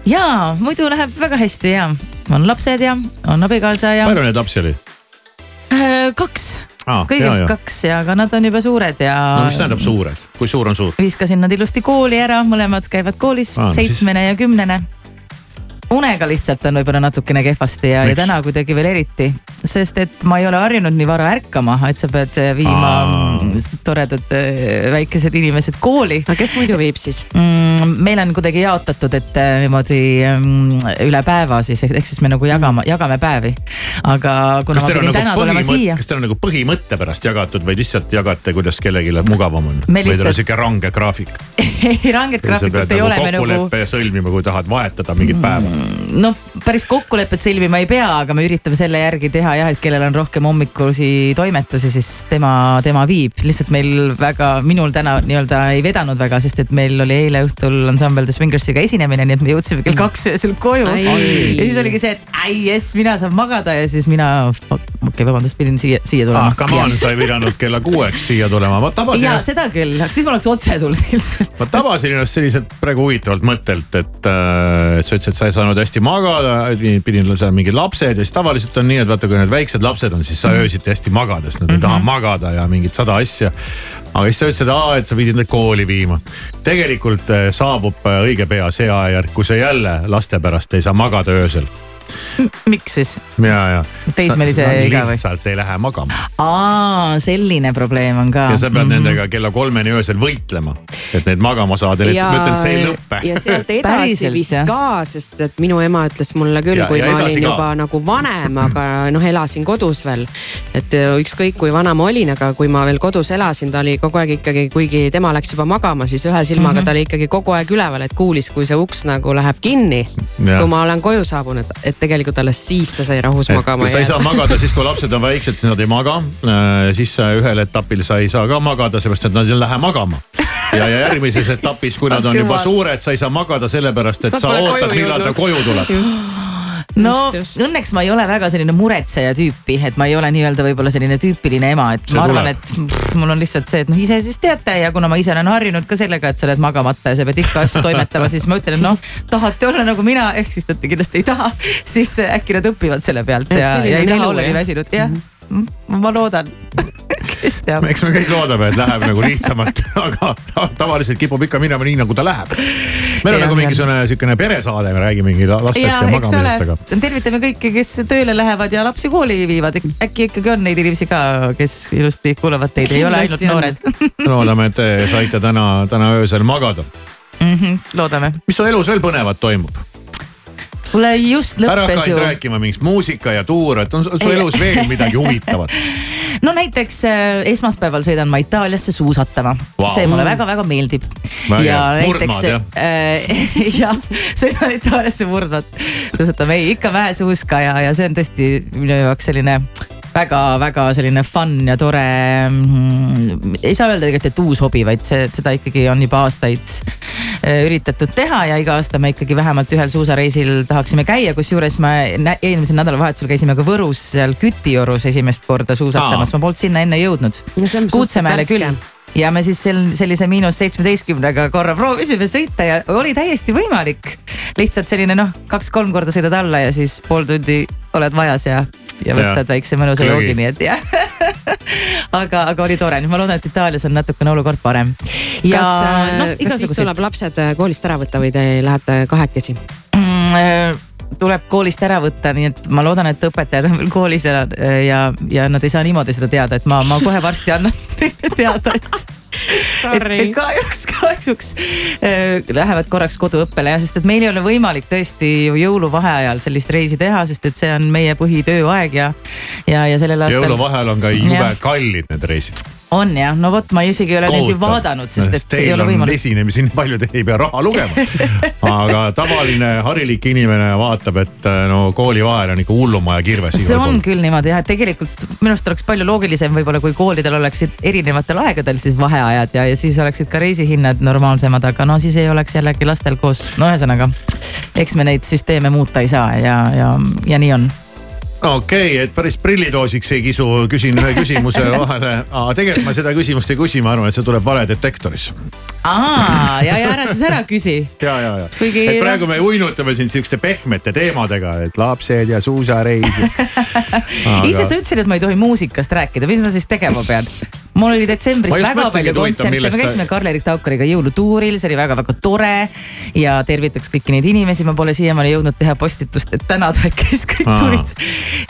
jaa, muidu läheb väga hästi ja on lapsed ja on abikaasa ja palju neid lapsi oli? Äh, kaks Aa, kõigest jaa. kaks ja aga nad on juba suured ja. no mis tähendab suured, kui suur on suur? viskasin nad ilusti kooli ära, mõlemad käivad koolis Aa, no siis- seitsmene ja kümnene. Unega lihtsalt on võib-olla natukene kehvasti ja, ja täna kuidagi veel eriti, sest et ma ei ole harjunud nii vara ärkama, et sa pead äh, viima Aa. toredad äh, väikesed inimesed kooli. aga kes muidu viib siis? mm,? meil on kuidagi jaotatud, et äh, niimoodi mm, üle päeva siis, ehk siis me nagu jagame, jagame päevi. aga kuna kas ma pidin täna nagu tulema siia,, kas teil on nagu põhimõtte pärast jagatud või lihtsalt jagate, kuidas kellelegi mugavam on? Või teil on sihuke range graafik? ei ranget graafikut ei nagu ole, me nagu kokkuleppe sõlmima, kui tahad vahetada mingit päeva. No päris kokkulepet sõlmima ei pea, aga me üritame selle järgi teha jah, et kellel on rohkem hommikusi toimetusi, siis tema, tema viib. lihtsalt meil väga, minul täna nii-öelda ei vedanud väga, sest et meil oli eile õhtul ansambel The Swingersiga esinemine, nii et me jõudsime kell kaks öösel koju. Ja siis oligi see, et ai jess, mina saan magada ja siis mina okei okay,, vabandust, pidin siia, siia tulema. Ah, come on, sa ei pidanud kella kuueks siia tulema, ma tabasin ja ennast, seda küll, aga siis ma oleks otse tulnud ilmselt. ma tabasin ennast selliselt praegu huvitavalt mõttelt, et äh, sa ütlesid, et sa ei saanud hästi magada, pidin seal mingid lapsed ja siis tavaliselt on nii, et vaata, kui need väiksed lapsed on, siis sa öösiti hästi magada, sest nad ei taha magada ja mingid sada asja. aga siis sa ütlesid, et sa pidid nad kooli viima. tegelikult äh, saabub äh, õige pea see ajajärk, kui sa jälle laste pärast ei saa magada öösel miks siis? ja, ja. Teismelise iga või? lihtsalt ei lähe magama aa, selline probleem on ka. ja sa pead nendega kella kolmeni öösel võitlema, et neid magama saada, nii et ma ütlen, see ei lõpe. ja sealt edasi vist ka, sest et minu ema ütles mulle küll kui ja ma olin ka. juba nagu vanem, aga noh, elasin kodus veel. et äh, ükskõik kui vana ma olin, aga kui ma veel kodus elasin, ta oli kogu aeg ikkagi, kuigi tema läks juba magama, siis ühe silmaga Mhm. ta oli ikkagi kogu aeg üleval, et kuulis, kui see uks nagu läheb kinni. Kui ma olen koju saabunud, et tegelikult alles siis ta sai rahus et magama kui sa ei saa magada, siis kui lapsed on väiksed, siis nad ei maga. siis äh, ühel etapil sa ei saa ka magada, sellepärast et nad ei lähe magama. ja, ja järgmises etapis, kui nad on juba suured, sa ei saa magada sellepärast, et sa ootad, millal ta koju tuleb. No Just, just. õnneks ma ei ole väga selline muretseja tüüpi, et ma ei ole nii-öelda võib-olla selline tüüpiline ema, et See ma arvan, et pff, mul on lihtsalt see, et noh, ise siis teate ja kuna ma ise olen harjunud ka sellega, et sa oled magamata ja sa pead ikka asju toimetama, siis ma ütlen, et noh, tahate olla nagu mina, ehk siis te kindlasti ei taha, siis äkki nad õpivad selle pealt Et ja, ja ei taha olla nii väsinud, jah. ma loodan, kes teab. eks me kõik loodame, et läheb nagu lihtsamalt, aga ta- tavaliselt kipub ikka minema nii, nagu ta läheb. meil on Jah, nagu mingisugune siukene peresaade, me räägime mingi lastest ja, ja ja magamisest, aga tervitame kõiki, kes tööle lähevad ja lapsi kooli viivad, äkki ikkagi on neid inimesi ka, kes ilusti kuulavad teid, ei ole ainult noored. loodame, et te saite täna, täna öösel magada. Mhm, loodame. mis su elus veel põnevat toimub? Kuule just ära hakka lõppes ju ainult. rääkima mingist muusika ja tuur, et on su elus veel midagi huvitavat. no näiteks äh, esmaspäeval sõidan ma Itaaliasse suusatama wow., see mulle väga-väga meeldib. Ja jah? äh, jah, sõidan Itaaliasse murdmaad, suusatama, ei ikka väesuuska ja, ja see on tõesti minu jaoks selline väga-väga selline fun ja tore mm,. ei saa öelda tegelikult, et uus hobi, vaid see, seda ikkagi on juba aastaid üritatud teha ja iga aasta me ikkagi vähemalt ühel suusareisil tahaksime käia, kusjuures me eelmisel nädalavahetusel käisime ka Võrus seal Kütiorus esimest korda suusatamas, ma polnud sinna enne jõudnud. Kuutsemäele küll. Ja me siis sel, sellise miinus seitsmeteistkümnega korra proovisime sõita ja oli täiesti võimalik. lihtsalt selline noh, kaks-kolm korda sõidad alla ja siis pool tundi oled majas ja, ja võtad väikse mõnusa joogi, nii et jah. aga, aga oli tore, nüüd ma loodan, et Itaalias on natukene olukord parem. ja kas noh, kas siis tuleb lapsed koolist ära võtta või te lähete kahekesi? Mm, äh, tuleb koolist ära võtta, nii et ma loodan, et õpetajad on veel koolis ja, ja, ja nad ei saa niimoodi seda teada, et ma, ma kohe varsti annan teada, et. et et kahjuks, kahjuks äh, lähevad korraks koduõppele ja, sest et meil ei ole võimalik tõesti ju jõuluvaheajal sellist reisi teha, sest et see on meie põhitööaeg ja, ja, ja sellel aastal. jõuluvaheajal on ka jube Jah. kallid need reisid. On jah, no vot, ma isegi ei ole neid ju vaadanud, sest et ei Teil ole on võimalik. esinemisi nii palju, te ei pea raha lugema. aga tavaline harilik inimene vaatab, et äh, no koolivaheajal on ikka hullumaja kirves see on pool. küll niimoodi jah, et tegelikult minu arust oleks palju loogilisem võib-olla, kui koolidel oleksid erinevatel aegadel siis vaheajad ja, ja siis oleksid ka reisihinnad normaalsemad, aga no siis ei oleks jällegi lastel koos, no ühesõnaga. eks me neid süsteeme muuta ei saa ja, ja, ja nii on. Okei okay,, et päris prillitoosiks ei kisu, küsin ühe küsimuse vahele. aga tegelikult ma seda küsimust ei küsi, ma arvan, et see tuleb valedetektoris. aa, ja, ja ära siis ära küsi. ja, ja, ja. Kuigi- et praegu me uinutame sind sihukeste pehmete teemadega, et lapsed ja suusareisid. ise sa ütlesid, et ma ei tohi muusikast rääkida, mis ma siis tegema pean? mul oli detsembris väga palju kontserte, me käisime Karl-Erik Taukariga jõulutuuril, see oli väga-väga tore. ja tervitaks kõiki neid inimesi, ma pole siiamaani jõudnud teha postitust, et tänada, et kes kõik Aa. tulid.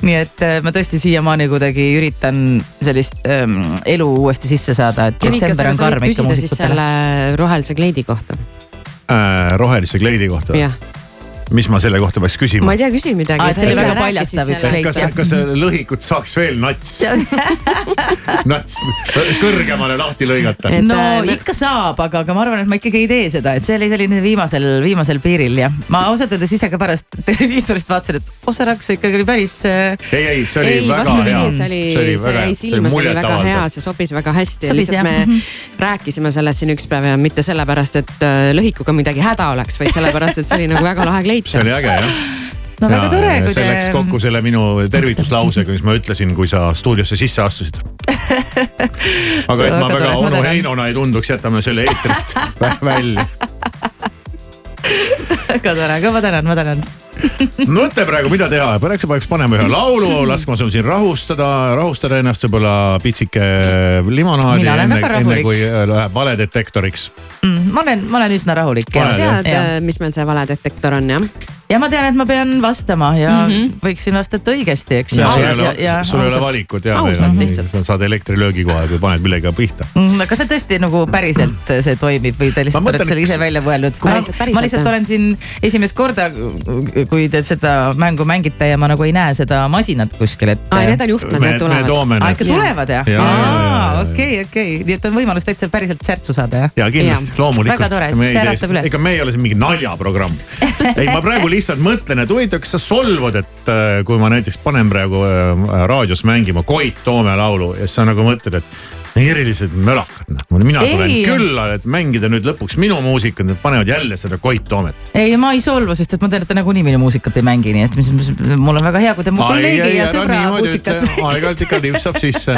nii et äh, ma tõesti siiamaani kuidagi üritan sellist ähm, elu uuesti sisse saada, et Kemikas, detsember aga on sa võid karm ikka küsida siis muusikutele. selle rohelise kleidi kohta. äh, rohelise kleidi kohta. jah, mis ma selle kohta peaks küsima ma? ei tea, küsi midagi. See oli väga paljastav üks kleit, kas kas see lõhikut saaks veel nats, nats kõrgemale lahti lõigata? no äh, ikka saab, aga, aga ma arvan, et ma ikkagi ei tee seda, et see oli selline viimasel, viimasel piiril jah. ma ausalt öeldes ise ka pärast televiisorist vaatasin, et Ossaraks ikkagi oli päris äh,. ei, ei, see oli ei, väga hea,. see oli, see see jäi silma, see oli väga hea, see sobis väga hästi lihtsalt me Mhm. rääkisime sellest siin üks päev ja mitte sellepärast, et äh, lõhikuga midagi häda oleks, vaid sellepärast, et see oli nagu väga lahe kleit. See oli äge jah. No väga tore, kui see te- läks kokku selle minu tervituslausega, mis ma ütlesin, kui sa stuudiosse sisse astusid. aga et ma väga tore, onu. Heinona ei tunduks, jätame selle eetrist vä- välja. väga tore, aga ma tänan, ma tänan. Mõtle praegu, mida teha, peaks, peaks panema ühe laulu, laskma sul siin rahustada, rahustada ennast võib-olla pitsike limonaadi enne, enne kui äh, läheb valedetektoriks. Mm, ma olen, ma olen üsna rahulik. sa tead, mis meil see valedetektor on jah? Ja ma tean, et ma pean vastama ja mm. -hmm. võiksin vastata õigesti, eks ju. sul ei ole, valikut ja, sa saad elektrilöögi kohe, kui paned millegagi pihta. Mm, kas see tõesti nagu päriselt see toimib või te lihtsalt olete selle ise välja mõelnud? Ma lihtsalt olen siin esimest korda, kui te seda mängu mängite ja ma nagu ei näe seda masinat kuskil, et. Ai, need on juhtmed, need tulevad. aa, ikka tulevad jah? Ja, ja, ja, ja. okei, okei, nii et on võimalus täitsa päriselt särtsu saada jah? ja kindlasti, loomulikult. väga tore, siis äratab üles. ega me ei ole siin mingi naljaprogramm. ei, ma praegu lihtsalt mõtlen, et huvitav, kas sa solvud, et äh, kui ma näiteks panen praegu äh, raadios mängima Koit Toome laulu ja siis sa nagu mõtled, et erilised mölakad, noh. mina tulen Ei. külla, et mängida nüüd lõpuks minu muusikat, nad panevad jälle seda Koit Toomet. ei, ma ei solvu, sest et ma tean, et te nagunii minu muusikat ei mängi, nii et mis, mis, mul on väga hea, kui te mu kolleegi ja sõbra muusikat. aeg-ajalt ikka lipsab sisse.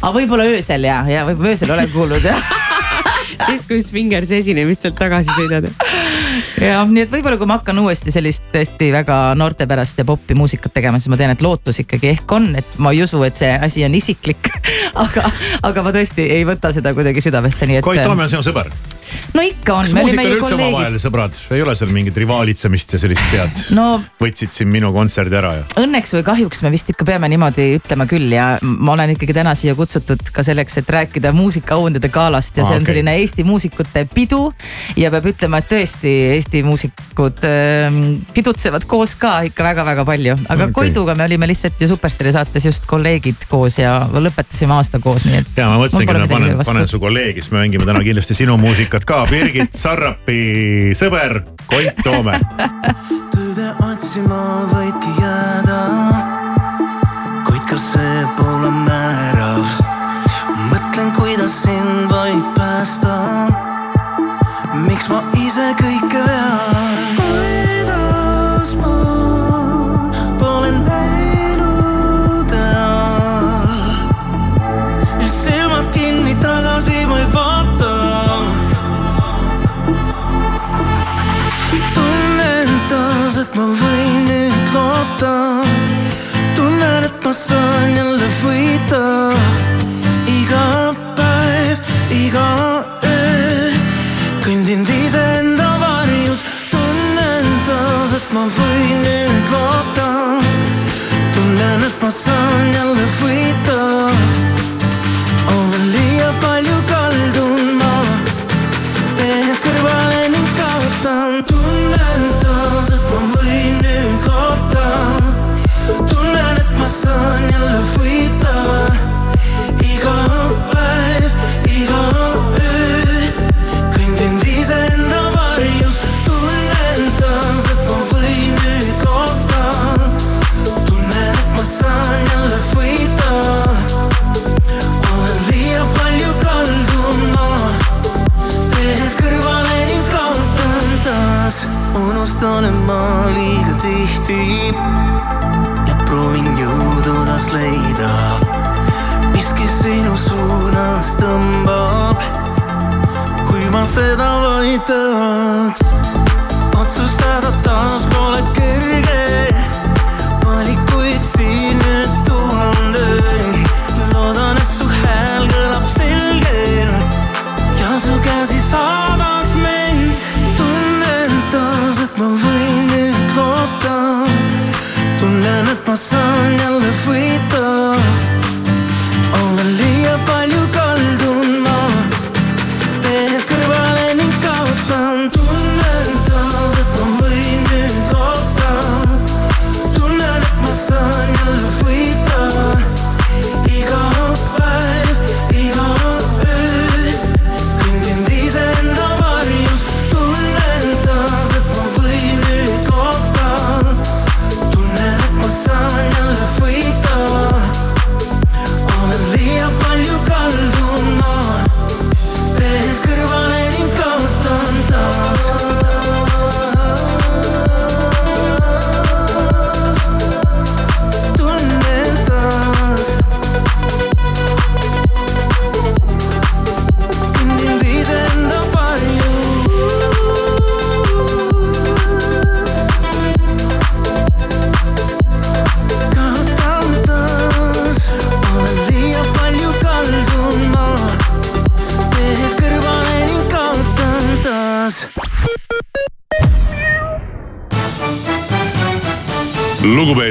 aga võib-olla öösel ja, ja võib-olla öösel olen kuulnud jah. siis, kui Swingers esinemistelt tagasi sõidad. jah, nii et võib-olla, kui ma hakkan uuesti sellist tõesti väga noortepärast ja popi muusikat tegema, siis ma tean, et lootus ikkagi ehk on, et ma ei usu, et see asi on isiklik. aga, aga ma tõesti ei võta seda kuidagi südamesse, nii et. Koit Toome on sinu sõber. no ikka on, kas ju üldse omavahel sõbrad, ei ole seal mingit rivaalitsemist ja sellist tead? no võtsid siin minu kontserdi ära ja. õnneks või kahjuks me vist ikka peame niimoodi ütlema küll ja ma olen ikkagi täna siia kutsutud ka selleks, et rääkida muusikaauhindade galast ja Aa, see on okei. selline Eesti muusikute pidu. ja peab ütlema, et tõesti Eesti muusikud äh, pidutsevad koos ka ikka väga-väga palju, aga okay. Koiduga me olime lihtsalt ju Superstaari saates just kolleegid koos ja lõpetasime aasta koos, nii et. ja ma mõtlesingi, et ma panen, panen su kolleegi, siis me mängime täna kindlasti sinu muusikat ka. Birgit Sarrapi sõber Koit Toome. tõde otsima võidki jääda, kuid ka see pole määrav. mõtlen, kuidas sind the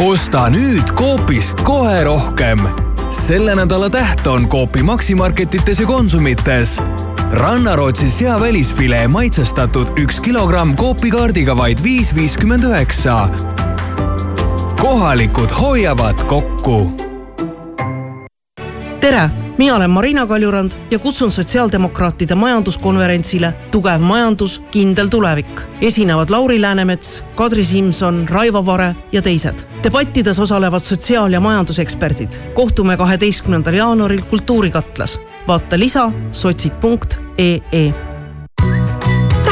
osta nüüd Coopist kohe rohkem. selle nädala täht on Coopi Maximarketites ja Konsumites. rannarootsi sea välisfilee maitsestatud üks kilogramm Coopi kaardiga vaid viis viiskümmend üheksa. kohalikud hoiavad kokku tere, mina olen Marina Kaljurand ja kutsun sotsiaaldemokraatide majanduskonverentsile Tugev majandus, kindel tulevik. esinevad Lauri Läänemets, Kadri Simson, Raivo Vare ja teised. debattides osalevad sotsiaal- ja majanduseksperdid. kohtume kaheteistkümnendal jaanuaril Kultuurikatlas. vaata lisa sotsid.ee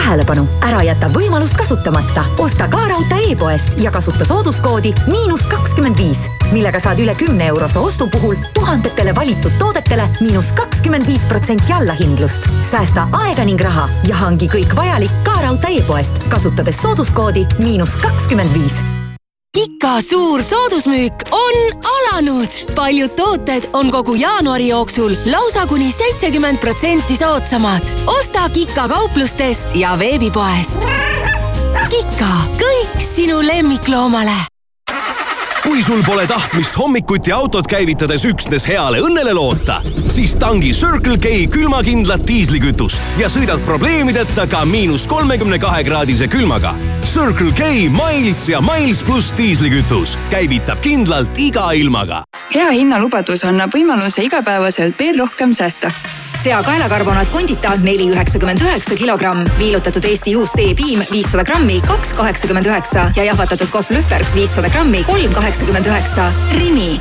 tähelepanu, ära jäta võimalust kasutamata. osta ka raudtee e-poest ja kasuta sooduskoodi miinus kakskümmend viis, millega saad üle kümne eurose ostu puhul tuhandetele valitud toodetele miinus kakskümmend viis protsenti allahindlust. säästa aega ning raha ja hangi kõik vajalik ka raudtee e-poest, kasutades sooduskoodi miinus kakskümmend viis Kika suur soodusmüük on alanud. paljud tooted on kogu jaanuari jooksul lausa kuni seitsekümmend protsenti soodsamad. osta Kika kauplustest ja veebipoest. Kika, kõik sinu lemmikloomale kui sul pole tahtmist hommikuti autot käivitades üksnes heale õnnele loota, siis tangi Circle K külmakindlat diislikütust ja sõidad probleemideta ka miinus kolmekümne kahe kraadise külmaga. Circle K Miles ja Miles pluss diislikütus käivitab kindlalt iga ilmaga. hea hinnalubadus annab võimaluse igapäevaselt veel rohkem säästa sea kaelakarbonaat Condita neli üheksakümmend üheksa kilogramm, viilutatud Eesti juust E-piim viissada grammi, kaks kaheksakümmend üheksa ja jahvatatud kohv Lühbergs viissada grammi, kolm kaheksakümmend üheksa. Rimi.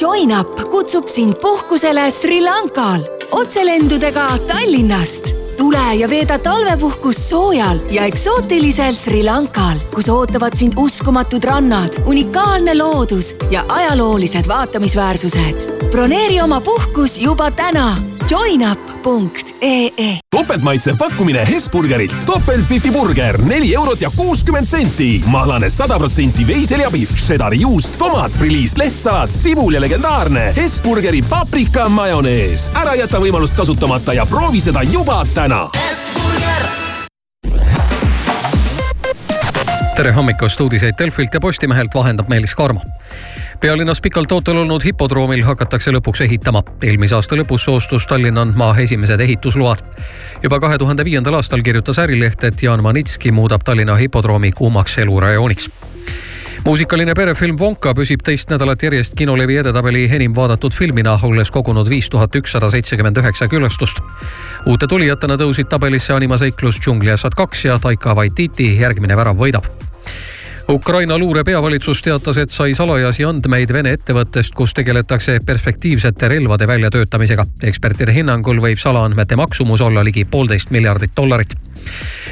JoinUp kutsub sind puhkusele Sri Lankal otselendudega Tallinnast tule ja veeda talvepuhkust soojal ja eksootilisel Sri Lankal, kus ootavad sind uskumatud rannad, unikaalne loodus ja ajaloolised vaatamisväärsused. broneeri oma puhkus juba täna joinup.ee topeltmaitsev pakkumine Hesburgerilt. topeltbifi burger, neli eurot ja kuuskümmend senti. mahlane sada protsenti veiseljapihv, šedari juust, tomat, friliis, lehtsalat, sibul ja legendaarne Hesburgeri paprika majonees. ära jäta võimalust kasutamata ja proovi seda juba täna. tere hommikust, uudiseid Delfilt ja Postimehelt vahendab Meelis Karmo pealinnas pikalt ootel olnud hipodroomil hakatakse lõpuks ehitama. eelmise aasta lõpus soostus Tallinn andma esimesed ehitusload. juba kahe tuhande viiendal aastal kirjutas Ärileht, et Jaan Manitski muudab Tallinna hipodroomi kuumaks elurajooniks muusikaline perefilm Wonka püsib teist nädalat järjest kinolevi edetabeli enim vaadatud filmina, olles kogunud viis tuhat ükssada seitsekümmend üheksa külastust. uute tulijatena tõusid tabelisse animaseiklus Džungliasjad kaks ja Taika Waititi järgmine värav võidab Ukraina luure peavalitsus teatas, et sai salajasi andmeid Vene ettevõttest, kus tegeletakse perspektiivsete relvade väljatöötamisega. ekspertide hinnangul võib salaandmete maksumus olla ligi poolteist miljardit dollarit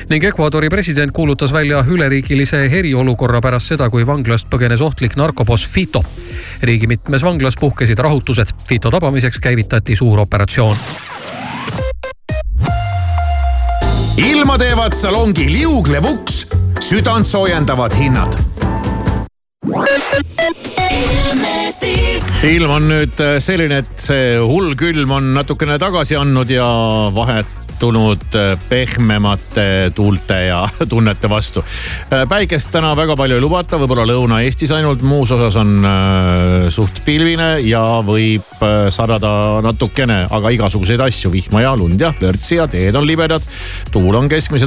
ning Ecuadori president kuulutas välja üleriigilise eriolukorra pärast seda, kui vanglast põgenes ohtlik narkoboss Fito. riigi mitmes vanglas puhkesid rahutused. Fito tabamiseks käivitati suur operatsioon. ilma teevad salongi liuglev uks, südant soojendavad hinnad ilm on nüüd selline, et see hull külm on natukene tagasi andnud ja vahet tulnud äh, pehmemate tuulte ja tunnete vastu. Äh, päikest täna väga palju ei lubata, võib-olla Lõuna-Eestis ainult, muus osas on äh, suht pilvine ja võib sadada natukene, aga igasuguseid asju, vihma ja lund ja lörtsi ja teed on libedad. tuul on keskmise